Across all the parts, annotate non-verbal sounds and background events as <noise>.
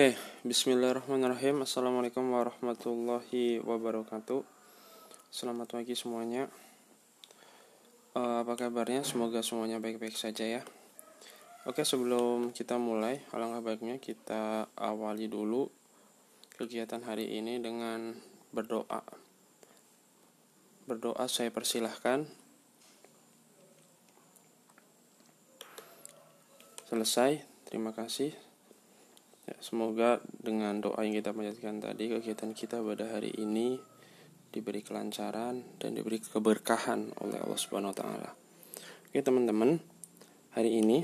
Oke, bismillahirrahmanirrahim. Assalamualaikum warahmatullahi wabarakatuh. Selamat pagi semuanya. Uh, Apa kabarnya? Semoga semuanya baik-baik saja ya. Oke, sebelum kita mulai Alangkah baiknya kita awali dulu Kegiatan hari ini dengan berdoa. Berdoa saya persilahkan. Selesai, terima kasih Ya, semoga dengan doa yang kita panjatkan tadi kegiatan kita pada hari ini diberi kelancaran dan diberi keberkahan oleh Allah Subhanahu wa taala. Oke, teman-teman. Hari ini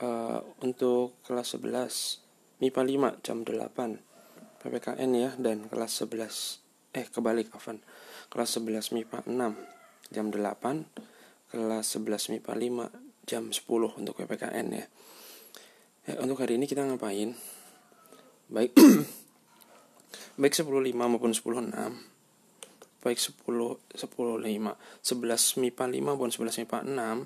uh, untuk kelas 11 MIPA 5 jam 8 PPKN ya dan kelas 11 eh kebalik Afan. Kelas 11 MIPA 6 jam 8, kelas 11 MIPA 5 jam 10 untuk PPKN ya. Ya, untuk hari ini kita ngapain? Baik. <clears throat> Baik 10.5 maupun 10.6 baik 10 10 5 11 MIPA 5 maupun 11 MIPA 6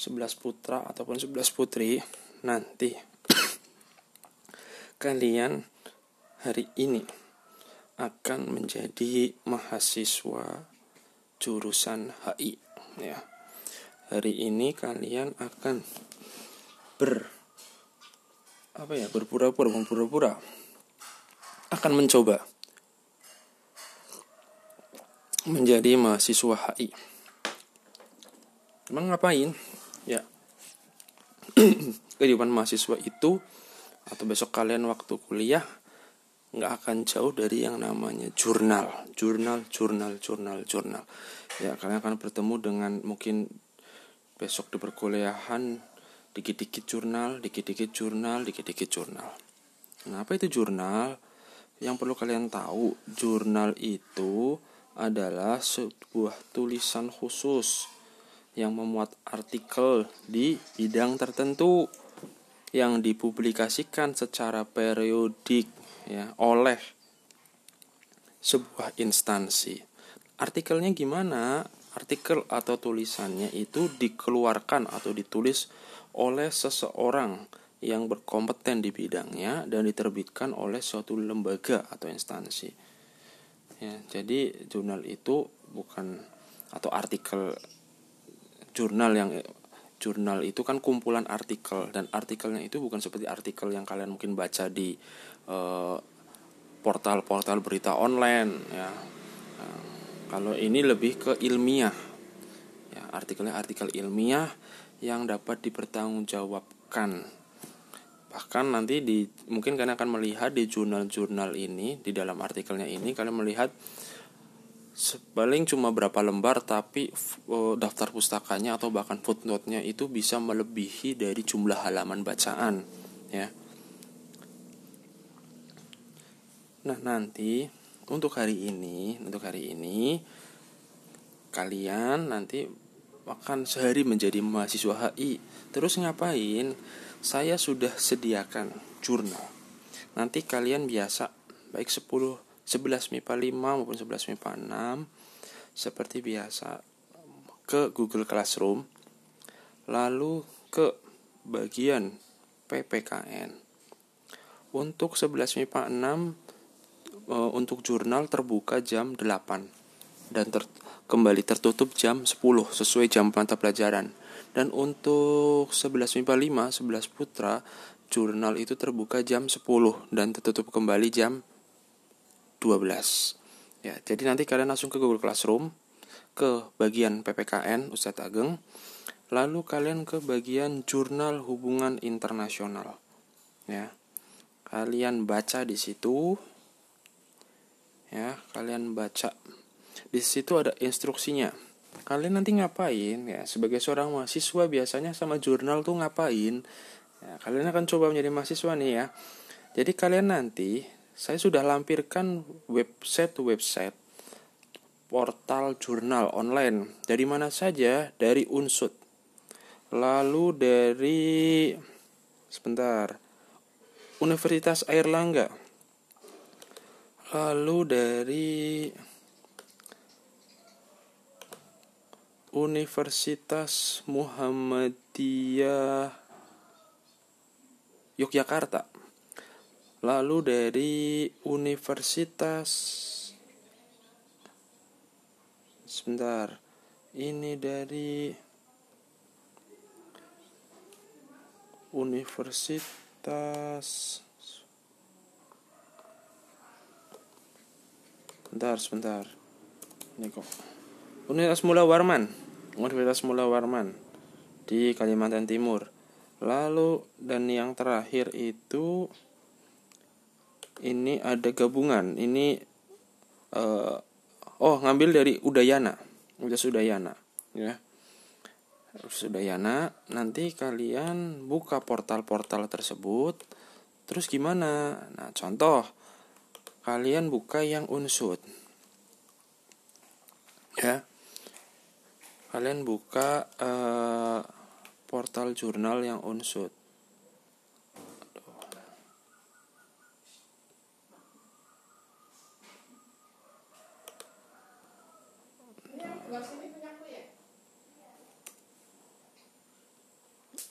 11 putra ataupun 11 putri. Nanti <clears throat> kalian hari ini akan menjadi mahasiswa jurusan HI ya. Hari ini kalian akan ber apa ya berpura-pura berpura-pura akan mencoba menjadi mahasiswa HI. Emang ngapain? Ya. <clears throat> Kehidupan mahasiswa itu atau besok kalian waktu kuliah nggak akan jauh dari yang namanya jurnal, jurnal, jurnal, jurnal, jurnal. Ya, kalian akan bertemu dengan mungkin besok di perkuliahan dikit-dikit jurnal, dikit-dikit jurnal, dikit-dikit jurnal. Kenapa itu jurnal? Yang perlu kalian tahu, jurnal itu adalah sebuah tulisan khusus yang memuat artikel di bidang tertentu yang dipublikasikan secara periodik ya oleh sebuah instansi. Artikelnya gimana? Artikel atau tulisannya itu dikeluarkan atau ditulis oleh seseorang yang berkompeten di bidangnya dan diterbitkan oleh suatu lembaga atau instansi. Ya, jadi jurnal itu bukan atau artikel jurnal yang jurnal itu kan kumpulan artikel dan artikelnya itu bukan seperti artikel yang kalian mungkin baca di portal-portal uh, berita online ya. Kalau ini lebih ke ilmiah. Ya, artikelnya artikel ilmiah yang dapat dipertanggungjawabkan. Bahkan nanti di mungkin kalian akan melihat di jurnal-jurnal ini di dalam artikelnya ini kalian melihat paling cuma berapa lembar tapi uh, daftar pustakanya atau bahkan footnote-nya itu bisa melebihi dari jumlah halaman bacaan ya. Nah, nanti untuk hari ini, untuk hari ini kalian nanti akan sehari menjadi mahasiswa HI. Terus ngapain? Saya sudah sediakan jurnal. Nanti kalian biasa baik 10 11 MIPA 5 maupun 11 MIPA 6 seperti biasa ke Google Classroom lalu ke bagian PPKN. Untuk 11 MIPA 6 e, untuk jurnal terbuka jam 8 dan ter kembali tertutup jam 10 sesuai jam mata pelajaran. Dan untuk 11 MIPA 5, 11 Putra, jurnal itu terbuka jam 10 dan tertutup kembali jam 12. Ya, jadi nanti kalian langsung ke Google Classroom ke bagian PPKN Ustadz Ageng, lalu kalian ke bagian jurnal hubungan internasional. Ya. Kalian baca di situ ya, kalian baca di situ ada instruksinya. Kalian nanti ngapain ya? Sebagai seorang mahasiswa biasanya sama jurnal tuh ngapain? Ya, kalian akan coba menjadi mahasiswa nih ya. Jadi kalian nanti saya sudah lampirkan website-website portal jurnal online dari mana saja dari Unsut. Lalu dari sebentar Universitas Airlangga. Lalu dari Universitas Muhammadiyah Yogyakarta. lalu dari universitas sebentar ini dari universitas sebentar sebentar. Ini kok. Universitas Mula Warman. Universitas Mula Warman. Di Kalimantan Timur. Lalu dan yang terakhir itu ini ada gabungan. Ini uh, oh ngambil dari Udayana. Udah Udayana ya. Udayana nanti kalian buka portal-portal tersebut. Terus gimana? Nah contoh kalian buka yang unsut ya. Kalian buka uh, portal jurnal yang unsut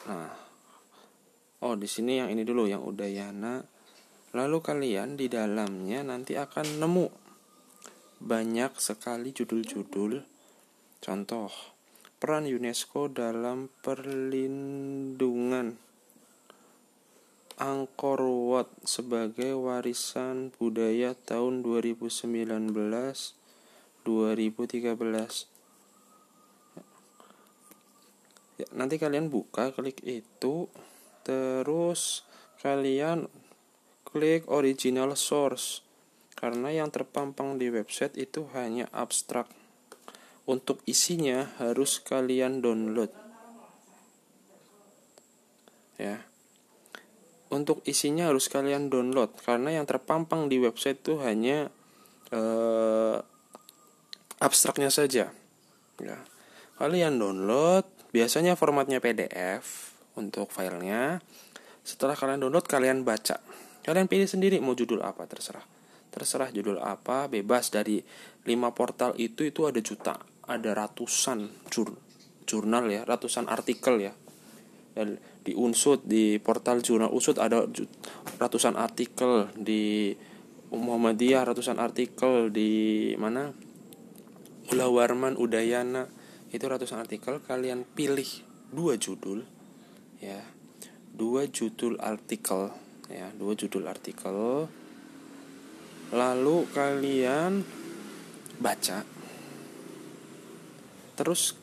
Nah, oh di sini yang ini dulu yang Udayana. Lalu kalian di dalamnya nanti akan nemu banyak sekali judul-judul. Contoh, peran UNESCO dalam perlindungan Angkor Wat sebagai warisan budaya tahun 2019 2013 ya, nanti kalian buka klik itu terus kalian klik original source karena yang terpampang di website itu hanya abstrak. Untuk isinya harus kalian download. Ya. Untuk isinya harus kalian download karena yang terpampang di website itu hanya eh, abstraknya saja. Ya. Kalian download Biasanya formatnya PDF untuk filenya. Setelah kalian download, kalian baca. Kalian pilih sendiri mau judul apa, terserah. Terserah judul apa, bebas dari 5 portal itu itu ada juta, ada ratusan jur, jurnal ya, ratusan artikel ya. Di Unsut di portal jurnal Unsut ada ratusan artikel di Muhammadiyah ratusan artikel di mana Ula Warman Udayana itu ratusan artikel kalian pilih dua judul ya dua judul artikel ya dua judul artikel. Lalu kalian baca. Terus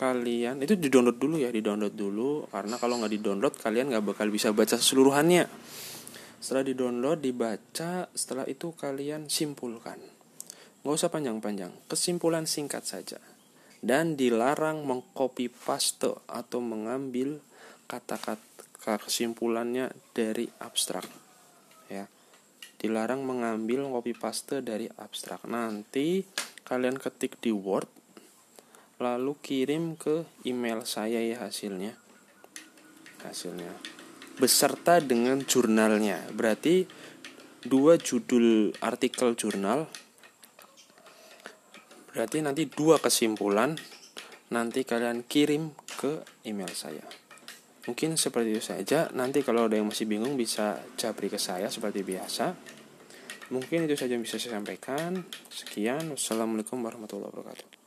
kalian itu di download dulu ya di download dulu. Karena kalau nggak di download kalian nggak bakal bisa baca seluruhannya. Setelah di download dibaca. Setelah itu kalian simpulkan. Nggak usah panjang-panjang. Kesimpulan singkat saja. Dan dilarang mengcopy paste atau mengambil kata-kata kesimpulannya dari abstrak ya. Dilarang mengambil copy paste dari abstrak. Nanti kalian ketik di Word lalu kirim ke email saya ya hasilnya. Hasilnya. Beserta dengan jurnalnya. Berarti dua judul artikel jurnal. Berarti nanti dua kesimpulan. Nanti kalian kirim ke email saya. Mungkin seperti itu saja. Nanti kalau ada yang masih bingung bisa japri ke saya seperti biasa. Mungkin itu saja yang bisa saya sampaikan. Sekian. Wassalamualaikum warahmatullahi wabarakatuh.